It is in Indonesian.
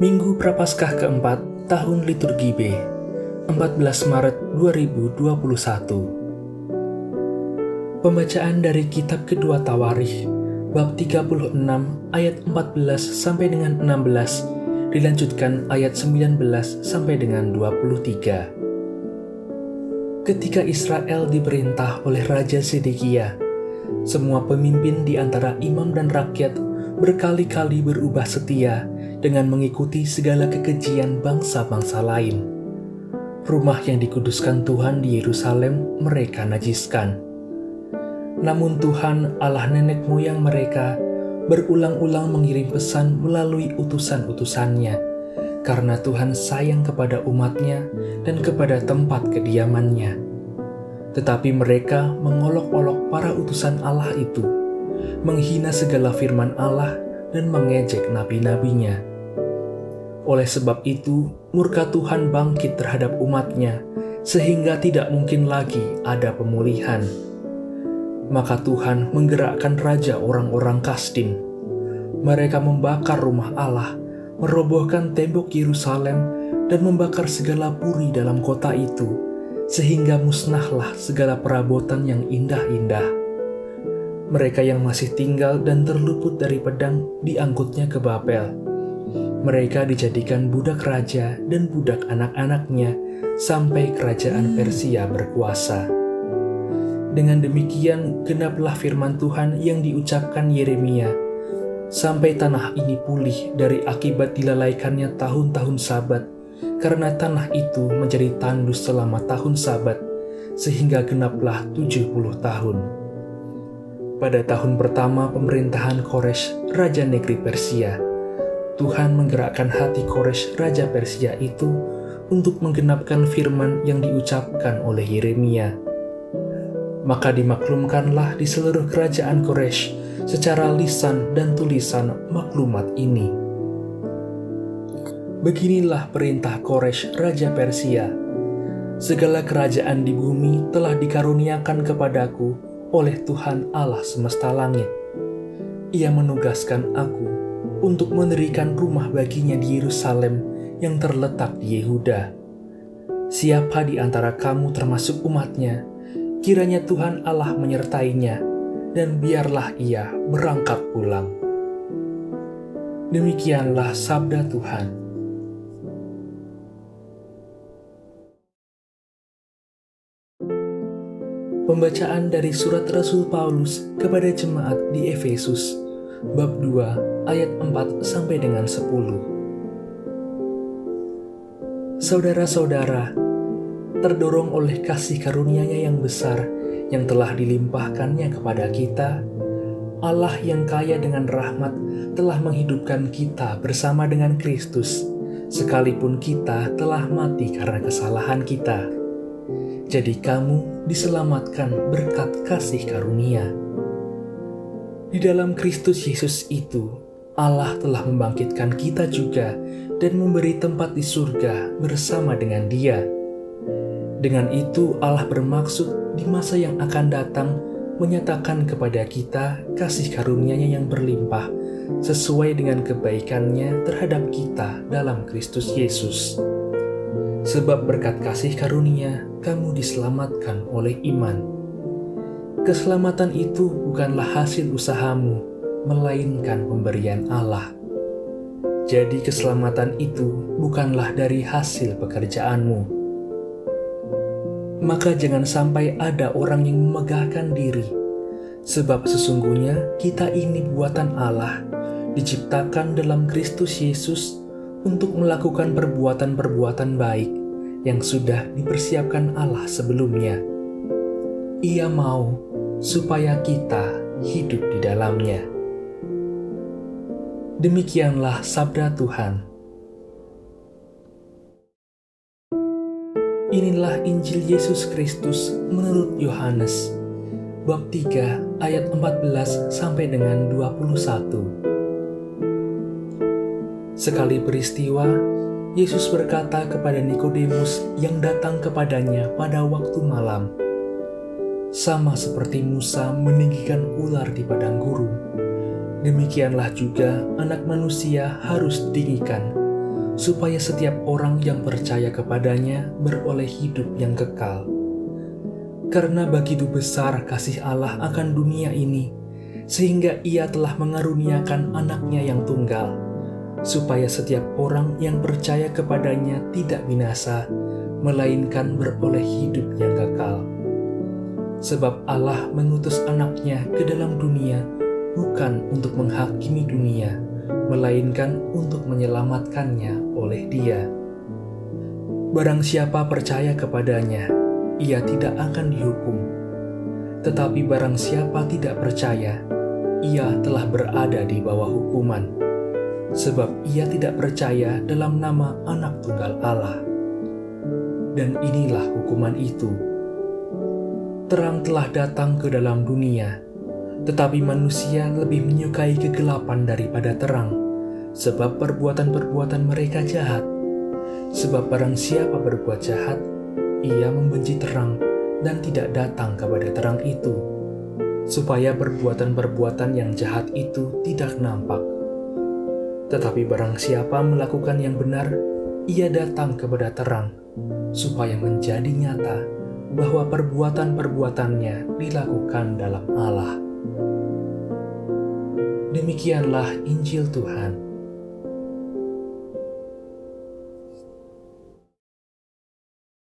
Minggu Prapaskah keempat tahun liturgi B, 14 Maret 2021. Pembacaan dari kitab kedua Tawarikh, bab 36 ayat 14 sampai dengan 16, dilanjutkan ayat 19 sampai dengan 23. Ketika Israel diperintah oleh Raja Sedekia, semua pemimpin di antara imam dan rakyat berkali-kali berubah setia dengan mengikuti segala kekejian bangsa-bangsa lain. Rumah yang dikuduskan Tuhan di Yerusalem mereka najiskan. Namun Tuhan Allah nenek moyang mereka berulang-ulang mengirim pesan melalui utusan-utusannya, karena Tuhan sayang kepada umatnya dan kepada tempat kediamannya. Tetapi mereka mengolok-olok para utusan Allah itu, menghina segala firman Allah dan mengejek nabi-nabinya. Oleh sebab itu, murka Tuhan bangkit terhadap umatnya, sehingga tidak mungkin lagi ada pemulihan. Maka Tuhan menggerakkan raja orang-orang Kasdim. Mereka membakar rumah Allah, merobohkan tembok Yerusalem, dan membakar segala puri dalam kota itu, sehingga musnahlah segala perabotan yang indah-indah. Mereka yang masih tinggal dan terluput dari pedang diangkutnya ke Babel mereka dijadikan budak raja dan budak anak-anaknya sampai kerajaan Persia berkuasa. Dengan demikian, genaplah firman Tuhan yang diucapkan Yeremia, sampai tanah ini pulih dari akibat dilalaikannya tahun-tahun sabat, karena tanah itu menjadi tandus selama tahun sabat, sehingga genaplah 70 tahun. Pada tahun pertama pemerintahan Koresh, Raja Negeri Persia, Tuhan menggerakkan hati Koresh Raja Persia itu untuk menggenapkan firman yang diucapkan oleh Yeremia. Maka dimaklumkanlah di seluruh kerajaan Koresh secara lisan dan tulisan maklumat ini. Beginilah perintah Koresh Raja Persia. Segala kerajaan di bumi telah dikaruniakan kepadaku oleh Tuhan Allah semesta langit. Ia menugaskan aku untuk mendirikan rumah baginya di Yerusalem yang terletak di Yehuda. Siapa di antara kamu termasuk umatnya, kiranya Tuhan Allah menyertainya, dan biarlah ia berangkat pulang. Demikianlah sabda Tuhan. Pembacaan dari surat Rasul Paulus kepada jemaat di Efesus bab 2 ayat 4 sampai dengan 10. Saudara-saudara, terdorong oleh kasih karunia-Nya yang besar yang telah dilimpahkannya kepada kita, Allah yang kaya dengan rahmat telah menghidupkan kita bersama dengan Kristus, sekalipun kita telah mati karena kesalahan kita. Jadi kamu diselamatkan berkat kasih karunia. Di dalam Kristus Yesus itu, Allah telah membangkitkan kita juga dan memberi tempat di surga bersama dengan Dia. Dengan itu, Allah bermaksud di masa yang akan datang menyatakan kepada kita kasih karunia-Nya yang berlimpah sesuai dengan kebaikannya terhadap kita dalam Kristus Yesus. Sebab berkat kasih karunia, kamu diselamatkan oleh iman. Keselamatan itu bukanlah hasil usahamu, melainkan pemberian Allah. Jadi, keselamatan itu bukanlah dari hasil pekerjaanmu. Maka, jangan sampai ada orang yang memegahkan diri, sebab sesungguhnya kita ini buatan Allah, diciptakan dalam Kristus Yesus untuk melakukan perbuatan-perbuatan baik yang sudah dipersiapkan Allah sebelumnya. Ia mau supaya kita hidup di dalamnya. Demikianlah sabda Tuhan. Inilah Injil Yesus Kristus menurut Yohanes bab 3 ayat 14 sampai dengan 21. Sekali peristiwa, Yesus berkata kepada Nikodemus yang datang kepadanya pada waktu malam, sama seperti Musa meninggikan ular di padang gurun. Demikianlah juga anak manusia harus ditinggikan, supaya setiap orang yang percaya kepadanya beroleh hidup yang kekal. Karena begitu besar kasih Allah akan dunia ini, sehingga ia telah mengaruniakan anaknya yang tunggal, supaya setiap orang yang percaya kepadanya tidak binasa, melainkan beroleh hidup yang kekal. Sebab Allah mengutus anaknya ke dalam dunia bukan untuk menghakimi dunia, melainkan untuk menyelamatkannya oleh Dia. Barang siapa percaya kepadanya, ia tidak akan dihukum. Tetapi barang siapa tidak percaya, ia telah berada di bawah hukuman, sebab ia tidak percaya dalam nama Anak Tunggal Allah. Dan inilah hukuman itu: terang telah datang ke dalam dunia tetapi manusia lebih menyukai kegelapan daripada terang, sebab perbuatan-perbuatan mereka jahat. Sebab barang siapa berbuat jahat, ia membenci terang dan tidak datang kepada terang itu, supaya perbuatan-perbuatan yang jahat itu tidak nampak. Tetapi barang siapa melakukan yang benar, ia datang kepada terang, supaya menjadi nyata bahwa perbuatan-perbuatannya dilakukan dalam Allah. Demikianlah Injil Tuhan.